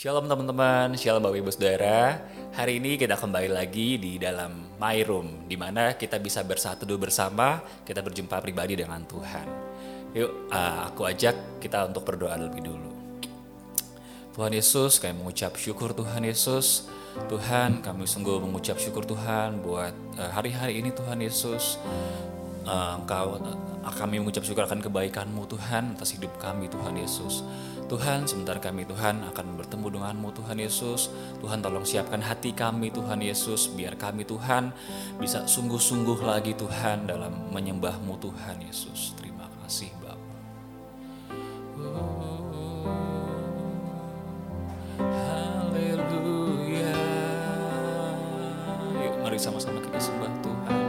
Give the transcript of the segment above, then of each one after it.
Shalom teman-teman, shalom Bapak Ibu Saudara. Hari ini kita kembali lagi di dalam My Room, di mana kita bisa bersatu dulu bersama, kita berjumpa pribadi dengan Tuhan. Yuk, uh, aku ajak kita untuk berdoa lebih dulu. Tuhan Yesus, kami mengucap syukur Tuhan Yesus. Tuhan, kami sungguh mengucap syukur Tuhan buat uh, hari-hari ini Tuhan Yesus. Uh, engkau, kami mengucap syukur akan kebaikan-Mu Tuhan atas hidup kami Tuhan Yesus. Tuhan, sebentar kami Tuhan akan bertemu denganmu Tuhan Yesus. Tuhan tolong siapkan hati kami Tuhan Yesus, biar kami Tuhan bisa sungguh-sungguh lagi Tuhan dalam menyembahmu Tuhan Yesus. Terima kasih Bapak. Haleluya. Yuk mari sama-sama kita sembah Tuhan.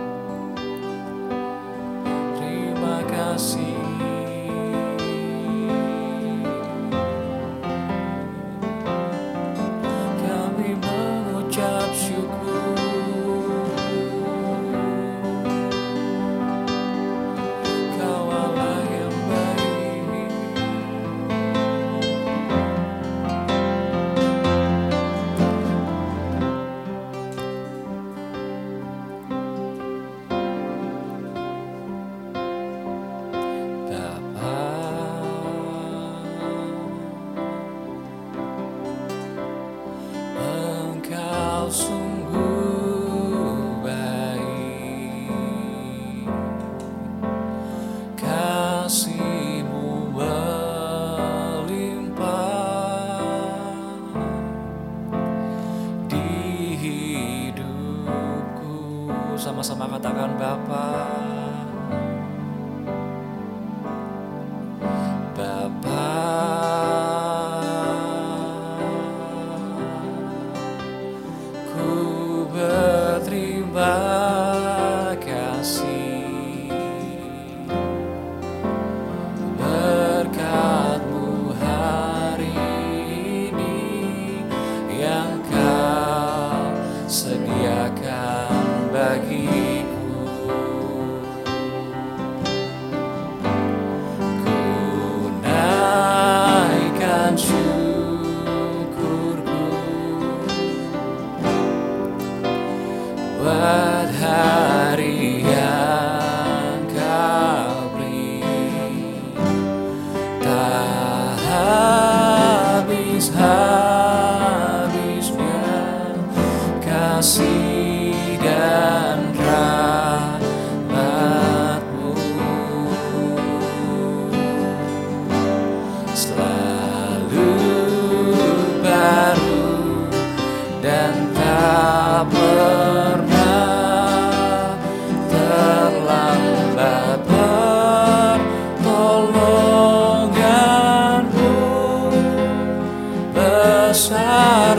Terima kasih. Engkau sungguh kau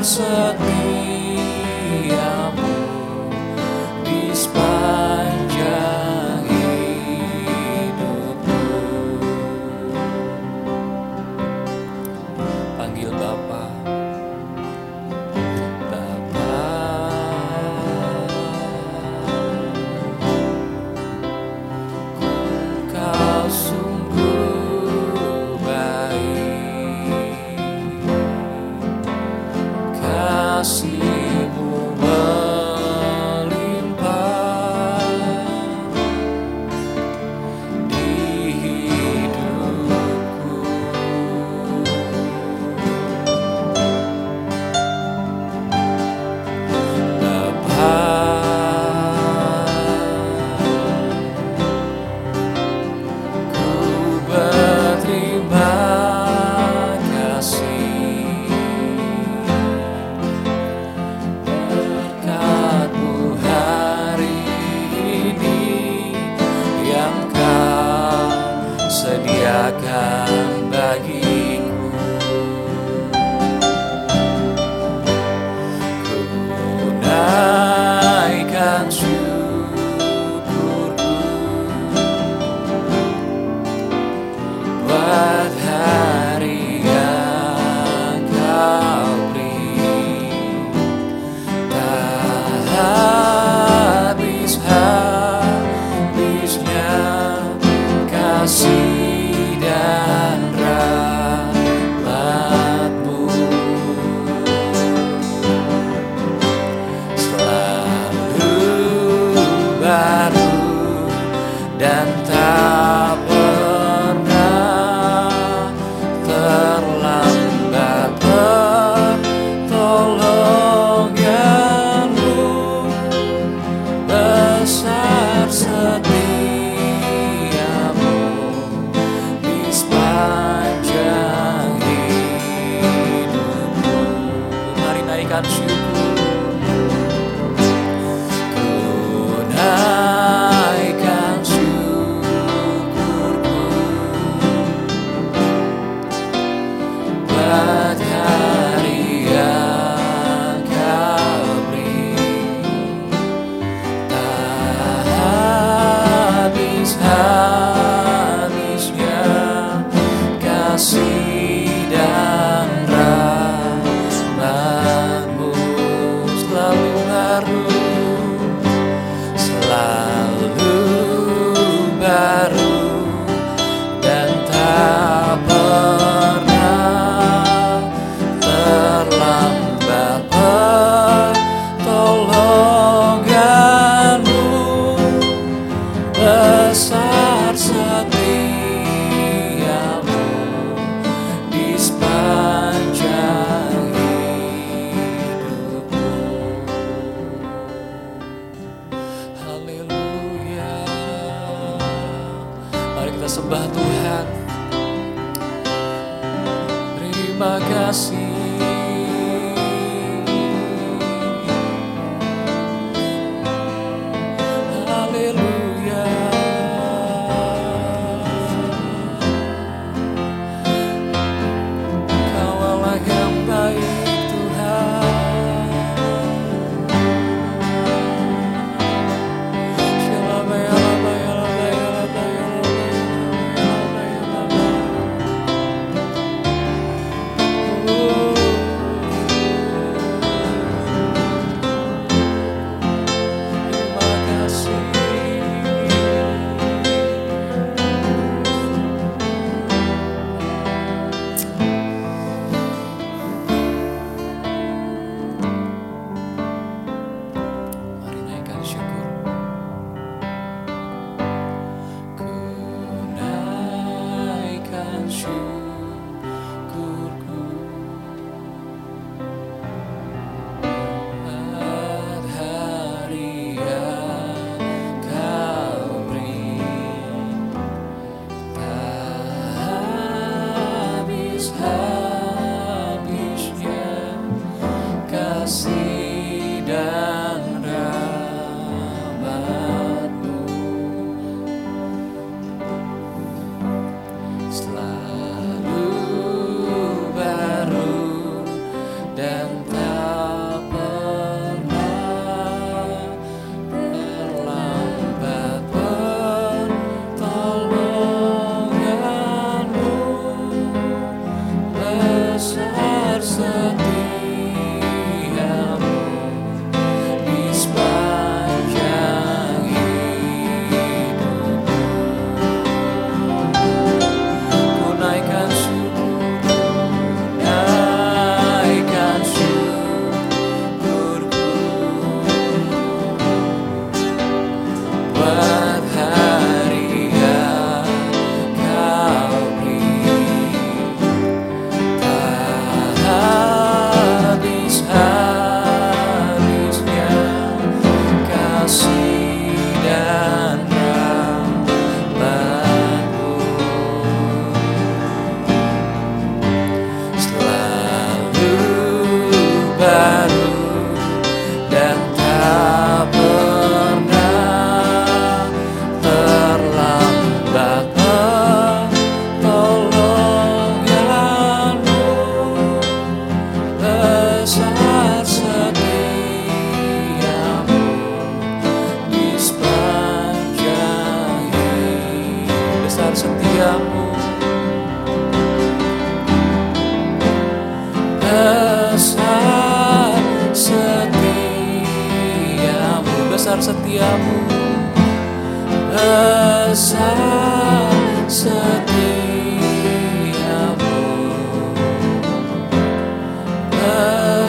answered true.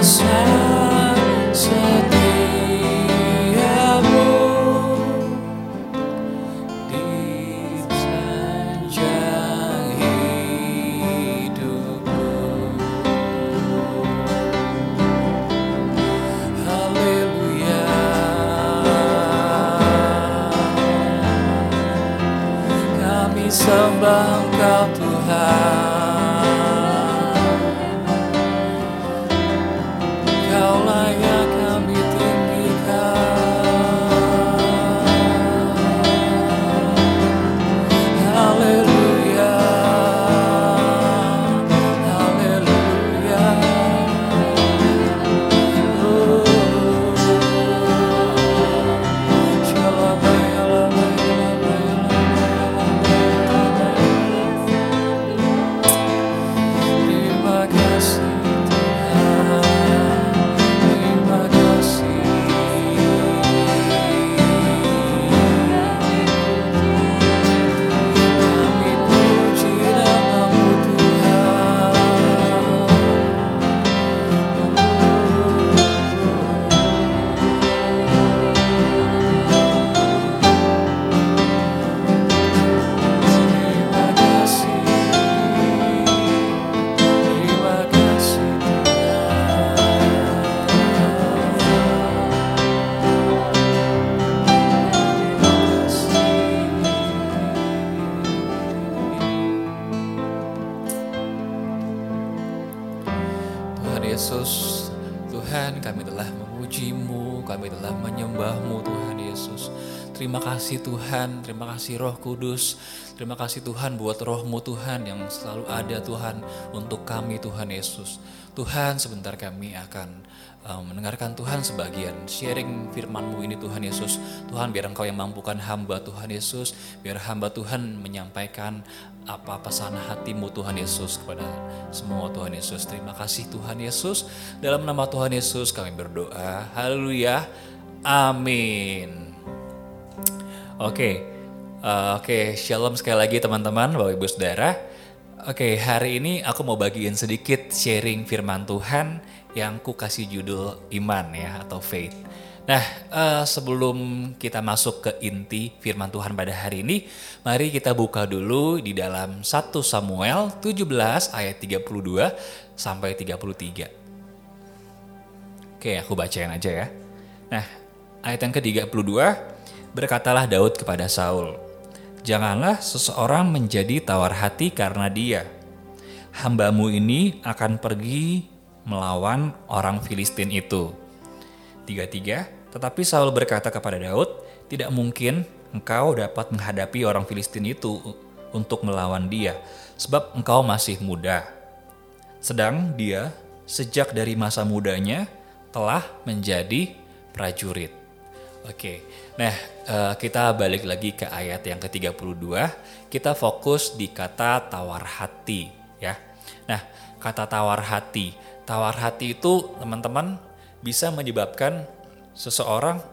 inside Terima kasih Tuhan, terima kasih Roh Kudus, terima kasih Tuhan buat rohmu Tuhan yang selalu ada Tuhan untuk kami Tuhan Yesus. Tuhan sebentar kami akan um, mendengarkan Tuhan sebagian sharing firman-Mu ini Tuhan Yesus. Tuhan biar Engkau yang mampukan hamba Tuhan Yesus, biar hamba Tuhan menyampaikan apa pesan hatimu Tuhan Yesus kepada semua Tuhan Yesus. Terima kasih Tuhan Yesus. Dalam nama Tuhan Yesus kami berdoa. Haleluya. Amin. Oke. Uh, Oke, shalom sekali lagi teman-teman, Bapak Ibu Saudara. Oke, hari ini aku mau bagiin sedikit sharing firman Tuhan yang ku kasih judul iman ya atau faith. Nah, uh, sebelum kita masuk ke inti firman Tuhan pada hari ini, mari kita buka dulu di dalam 1 Samuel 17 ayat 32 sampai 33. Oke, aku bacain aja ya. Nah, ayat yang ke-32, berkatalah Daud kepada Saul, Janganlah seseorang menjadi tawar hati karena dia. Hambamu ini akan pergi melawan orang Filistin itu. Tiga-tiga, tetapi Saul berkata kepada Daud, tidak mungkin engkau dapat menghadapi orang Filistin itu untuk melawan dia, sebab engkau masih muda. Sedang dia sejak dari masa mudanya telah menjadi prajurit. Oke, nah uh, kita balik lagi ke ayat yang ke-32. Kita fokus di kata tawar hati ya. Nah, kata tawar hati. Tawar hati itu teman-teman bisa menyebabkan seseorang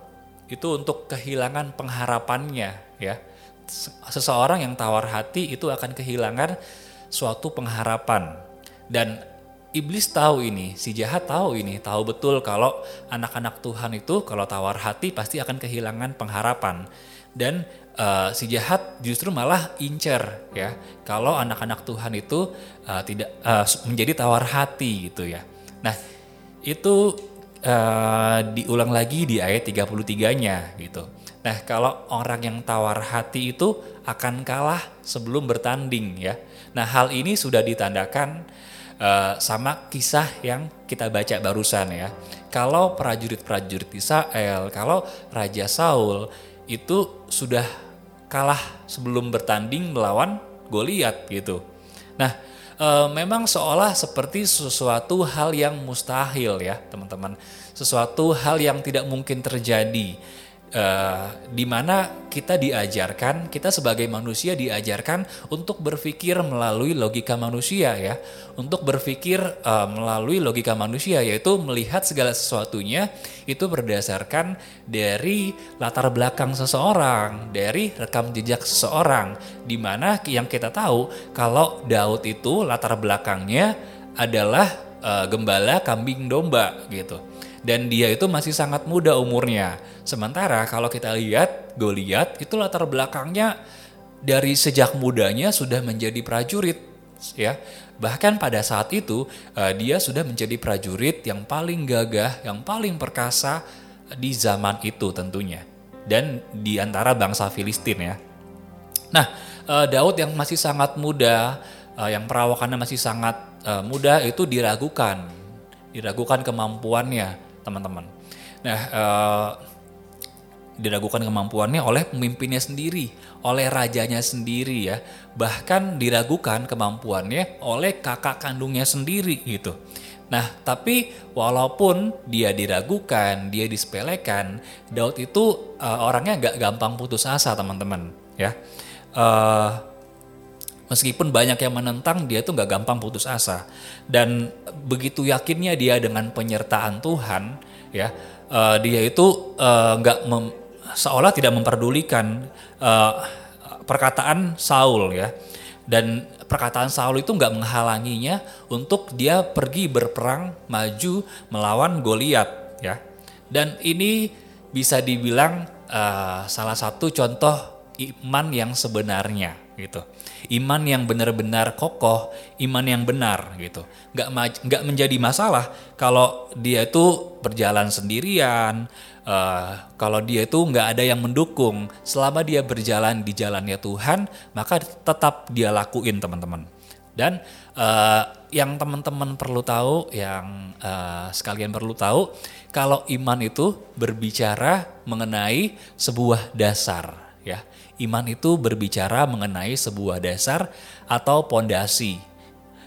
itu untuk kehilangan pengharapannya ya. Seseorang yang tawar hati itu akan kehilangan suatu pengharapan. Dan iblis tahu ini, si jahat tahu ini, tahu betul kalau anak-anak Tuhan itu kalau tawar hati pasti akan kehilangan pengharapan. Dan uh, si jahat justru malah incer ya, kalau anak-anak Tuhan itu uh, tidak uh, menjadi tawar hati gitu ya. Nah, itu uh, diulang lagi di ayat 33-nya gitu. Nah, kalau orang yang tawar hati itu akan kalah sebelum bertanding ya. Nah, hal ini sudah ditandakan uh, sama kisah yang kita baca barusan ya. Kalau prajurit-prajurit Israel, kalau Raja Saul itu sudah kalah sebelum bertanding melawan Goliat gitu. Nah, e, memang seolah seperti sesuatu hal yang mustahil ya, teman-teman. Sesuatu hal yang tidak mungkin terjadi uh, di mana kita diajarkan, kita sebagai manusia diajarkan untuk berpikir melalui logika manusia ya, untuk berpikir uh, melalui logika manusia yaitu melihat segala sesuatunya itu berdasarkan dari latar belakang seseorang, dari rekam jejak seseorang, di mana yang kita tahu kalau Daud itu latar belakangnya adalah uh, gembala kambing domba gitu. Dan dia itu masih sangat muda umurnya. Sementara kalau kita lihat Goliat itu latar belakangnya dari sejak mudanya sudah menjadi prajurit ya. Bahkan pada saat itu uh, dia sudah menjadi prajurit yang paling gagah, yang paling perkasa di zaman itu tentunya. Dan di antara bangsa Filistin ya. Nah, uh, Daud yang masih sangat muda, uh, yang perawakannya masih sangat uh, muda itu diragukan. Diragukan kemampuannya teman-teman. Nah, uh, diragukan kemampuannya oleh pemimpinnya sendiri, oleh rajanya sendiri ya. Bahkan diragukan kemampuannya oleh kakak kandungnya sendiri gitu. Nah, tapi walaupun dia diragukan, dia disepelekan, Daud itu uh, orangnya gak gampang putus asa teman-teman ya. Uh, Meskipun banyak yang menentang, dia tuh nggak gampang putus asa. Dan begitu yakinnya dia dengan penyertaan Tuhan, ya uh, dia itu nggak uh, seolah tidak memperdulikan uh, perkataan Saul ya. Dan perkataan Saul itu nggak menghalanginya untuk dia pergi berperang maju melawan Goliat ya. Dan ini bisa dibilang uh, salah satu contoh iman yang sebenarnya gitu iman yang benar-benar kokoh, iman yang benar gitu. Nggak nggak menjadi masalah kalau dia itu berjalan sendirian, uh, kalau dia itu nggak ada yang mendukung. Selama dia berjalan di jalannya Tuhan, maka tetap dia lakuin teman-teman. Dan uh, yang teman-teman perlu tahu, yang uh, sekalian perlu tahu, kalau iman itu berbicara mengenai sebuah dasar. Iman itu berbicara mengenai sebuah dasar atau pondasi,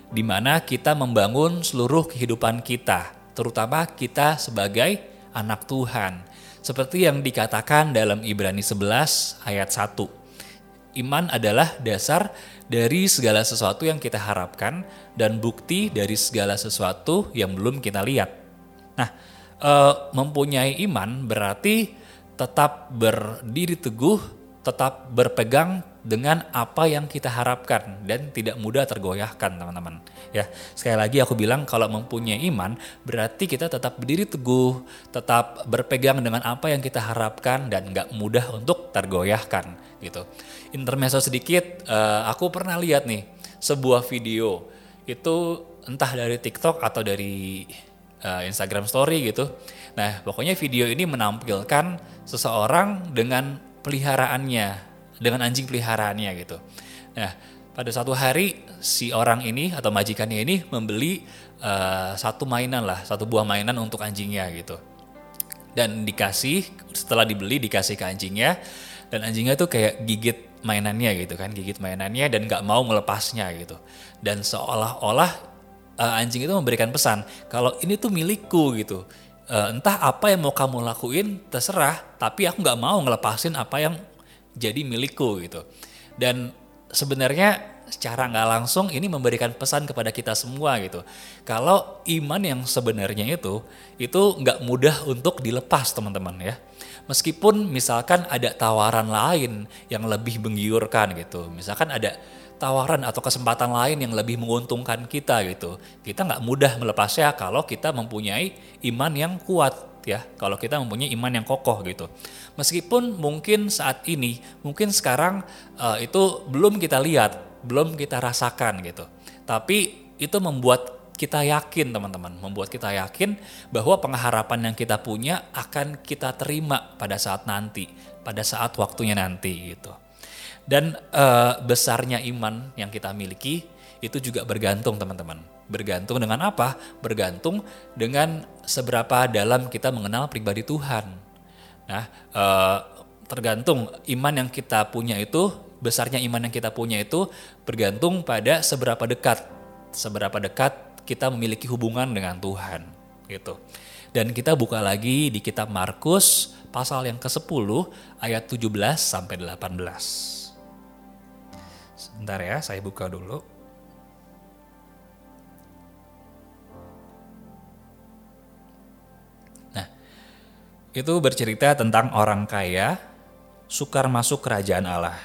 di mana kita membangun seluruh kehidupan kita, terutama kita sebagai anak Tuhan. Seperti yang dikatakan dalam Ibrani 11 ayat 1. Iman adalah dasar dari segala sesuatu yang kita harapkan dan bukti dari segala sesuatu yang belum kita lihat. Nah, e, mempunyai iman berarti tetap berdiri teguh, tetap berpegang dengan apa yang kita harapkan dan tidak mudah tergoyahkan, teman-teman. Ya, sekali lagi aku bilang kalau mempunyai iman berarti kita tetap berdiri teguh, tetap berpegang dengan apa yang kita harapkan dan nggak mudah untuk tergoyahkan, gitu intermezzo sedikit, uh, aku pernah lihat nih sebuah video itu entah dari TikTok atau dari uh, Instagram Story gitu. Nah, pokoknya video ini menampilkan seseorang dengan peliharaannya, dengan anjing peliharaannya gitu. Nah, pada satu hari si orang ini atau majikannya ini membeli uh, satu mainan lah, satu buah mainan untuk anjingnya gitu. Dan dikasih setelah dibeli dikasih ke anjingnya dan anjingnya tuh kayak gigit mainannya gitu kan gigit mainannya dan nggak mau melepasnya gitu dan seolah-olah uh, anjing itu memberikan pesan kalau ini tuh milikku gitu uh, entah apa yang mau kamu lakuin terserah tapi aku nggak mau ngelepasin apa yang jadi milikku gitu dan sebenarnya secara nggak langsung ini memberikan pesan kepada kita semua gitu. Kalau iman yang sebenarnya itu itu nggak mudah untuk dilepas teman-teman ya. Meskipun misalkan ada tawaran lain yang lebih menggiurkan gitu. Misalkan ada tawaran atau kesempatan lain yang lebih menguntungkan kita gitu. Kita nggak mudah melepasnya kalau kita mempunyai iman yang kuat ya. Kalau kita mempunyai iman yang kokoh gitu. Meskipun mungkin saat ini, mungkin sekarang uh, itu belum kita lihat, belum kita rasakan gitu. Tapi itu membuat kita yakin teman-teman, membuat kita yakin bahwa pengharapan yang kita punya akan kita terima pada saat nanti, pada saat waktunya nanti gitu. Dan uh, besarnya iman yang kita miliki itu juga bergantung teman-teman. Bergantung dengan apa? Bergantung dengan seberapa dalam kita mengenal pribadi Tuhan. Nah, uh, tergantung iman yang kita punya itu, besarnya iman yang kita punya itu bergantung pada seberapa dekat, seberapa dekat kita memiliki hubungan dengan Tuhan gitu. Dan kita buka lagi di kitab Markus pasal yang ke-10 ayat 17 sampai 18. Sebentar ya, saya buka dulu. Nah, itu bercerita tentang orang kaya sukar masuk kerajaan Allah.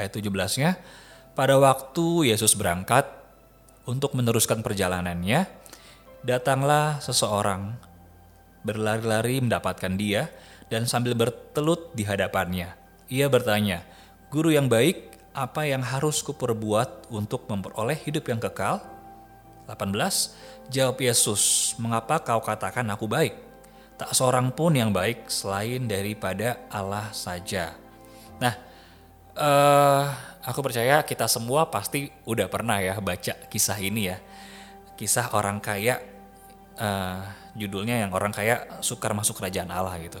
Ayat 17-nya, pada waktu Yesus berangkat, untuk meneruskan perjalanannya, datanglah seseorang berlari-lari mendapatkan dia dan sambil bertelut di hadapannya. Ia bertanya, Guru yang baik, apa yang harus kuperbuat untuk memperoleh hidup yang kekal? 18. Jawab Yesus, mengapa kau katakan aku baik? Tak seorang pun yang baik selain daripada Allah saja. Nah, uh, aku percaya kita semua pasti udah pernah ya baca kisah ini ya. Kisah orang kaya, uh, judulnya yang orang kaya sukar masuk kerajaan Allah gitu.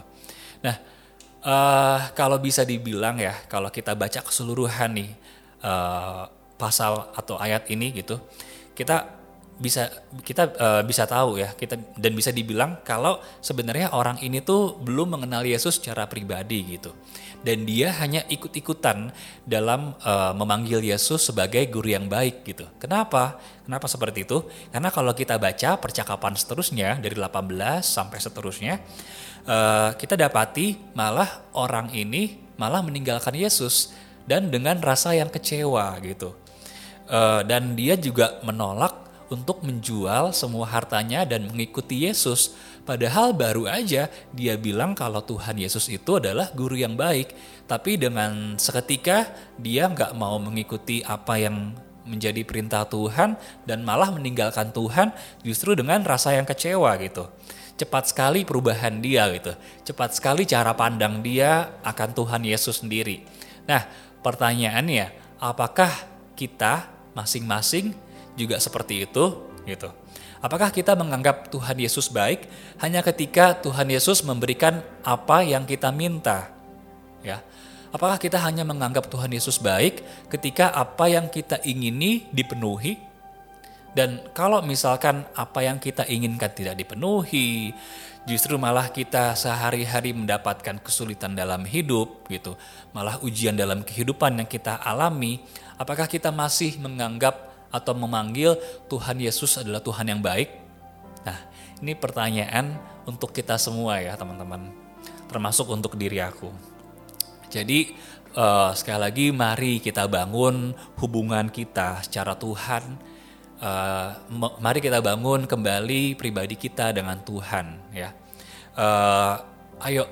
Nah, uh, kalau bisa dibilang ya, kalau kita baca keseluruhan nih uh, pasal atau ayat ini gitu, kita bisa kita uh, bisa tahu ya kita dan bisa dibilang kalau sebenarnya orang ini tuh belum mengenal Yesus secara pribadi gitu dan dia hanya ikut-ikutan dalam uh, memanggil Yesus sebagai guru yang baik gitu. Kenapa? Kenapa seperti itu? Karena kalau kita baca percakapan seterusnya dari 18 sampai seterusnya uh, kita dapati malah orang ini malah meninggalkan Yesus dan dengan rasa yang kecewa gitu. Uh, dan dia juga menolak untuk menjual semua hartanya dan mengikuti Yesus. Padahal baru aja dia bilang kalau Tuhan Yesus itu adalah guru yang baik. Tapi dengan seketika dia nggak mau mengikuti apa yang menjadi perintah Tuhan dan malah meninggalkan Tuhan justru dengan rasa yang kecewa gitu. Cepat sekali perubahan dia gitu. Cepat sekali cara pandang dia akan Tuhan Yesus sendiri. Nah pertanyaannya apakah kita masing-masing juga seperti itu gitu. Apakah kita menganggap Tuhan Yesus baik hanya ketika Tuhan Yesus memberikan apa yang kita minta? Ya. Apakah kita hanya menganggap Tuhan Yesus baik ketika apa yang kita ingini dipenuhi? Dan kalau misalkan apa yang kita inginkan tidak dipenuhi, justru malah kita sehari-hari mendapatkan kesulitan dalam hidup gitu, malah ujian dalam kehidupan yang kita alami, apakah kita masih menganggap atau memanggil Tuhan Yesus adalah Tuhan yang baik? Nah, ini pertanyaan untuk kita semua ya teman-teman, termasuk untuk diri aku. Jadi uh, sekali lagi mari kita bangun hubungan kita secara Tuhan. Uh, mari kita bangun kembali pribadi kita dengan Tuhan ya. Uh, ayo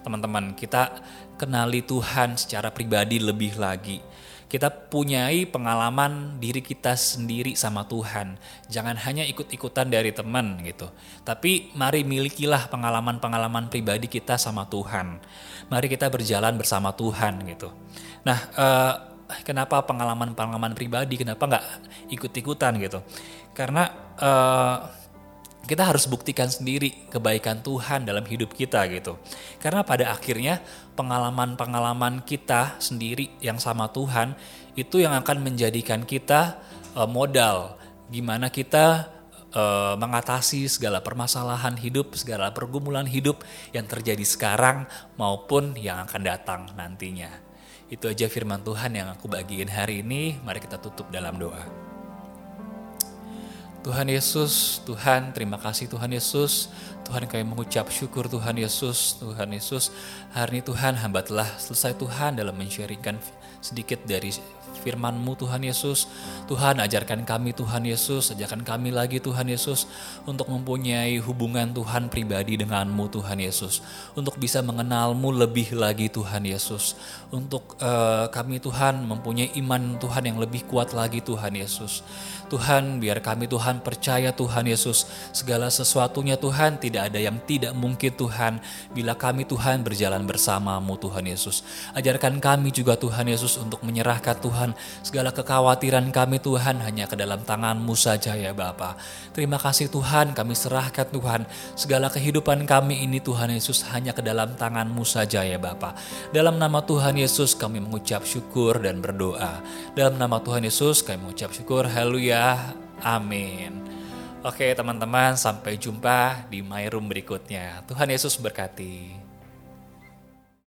teman-teman kita kenali Tuhan secara pribadi lebih lagi kita punyai pengalaman diri kita sendiri sama Tuhan. Jangan hanya ikut-ikutan dari teman gitu. Tapi mari milikilah pengalaman-pengalaman pribadi kita sama Tuhan. Mari kita berjalan bersama Tuhan gitu. Nah, eh, kenapa pengalaman-pengalaman pribadi? Kenapa nggak ikut-ikutan gitu? Karena eh, kita harus buktikan sendiri kebaikan Tuhan dalam hidup kita gitu. Karena pada akhirnya pengalaman-pengalaman kita sendiri yang sama Tuhan itu yang akan menjadikan kita uh, modal gimana kita uh, mengatasi segala permasalahan hidup, segala pergumulan hidup yang terjadi sekarang maupun yang akan datang nantinya. Itu aja firman Tuhan yang aku bagiin hari ini. Mari kita tutup dalam doa. Tuhan Yesus, Tuhan terima kasih Tuhan Yesus, Tuhan kami mengucap syukur Tuhan Yesus, Tuhan Yesus, hari ini Tuhan hamba telah selesai Tuhan dalam mensharingkan sedikit dari firman-Mu Tuhan Yesus. Tuhan ajarkan kami Tuhan Yesus, ajarkan kami lagi Tuhan Yesus untuk mempunyai hubungan Tuhan pribadi denganmu Tuhan Yesus. Untuk bisa mengenalmu lebih lagi Tuhan Yesus. Untuk uh, kami Tuhan mempunyai iman Tuhan yang lebih kuat lagi Tuhan Yesus. Tuhan biar kami Tuhan percaya Tuhan Yesus segala sesuatunya Tuhan tidak ada yang tidak mungkin Tuhan bila kami Tuhan berjalan bersamamu Tuhan Yesus. Ajarkan kami juga Tuhan Yesus untuk menyerahkan Tuhan segala kekhawatiran kami Tuhan hanya ke dalam tanganmu saja ya Bapa. Terima kasih Tuhan kami serahkan Tuhan segala kehidupan kami ini Tuhan Yesus hanya ke dalam tanganmu saja ya Bapa. Dalam nama Tuhan Yesus kami mengucap syukur dan berdoa. Dalam nama Tuhan Yesus kami mengucap syukur. Haleluya. Amin. Oke teman-teman, sampai jumpa di My Room berikutnya. Tuhan Yesus berkati.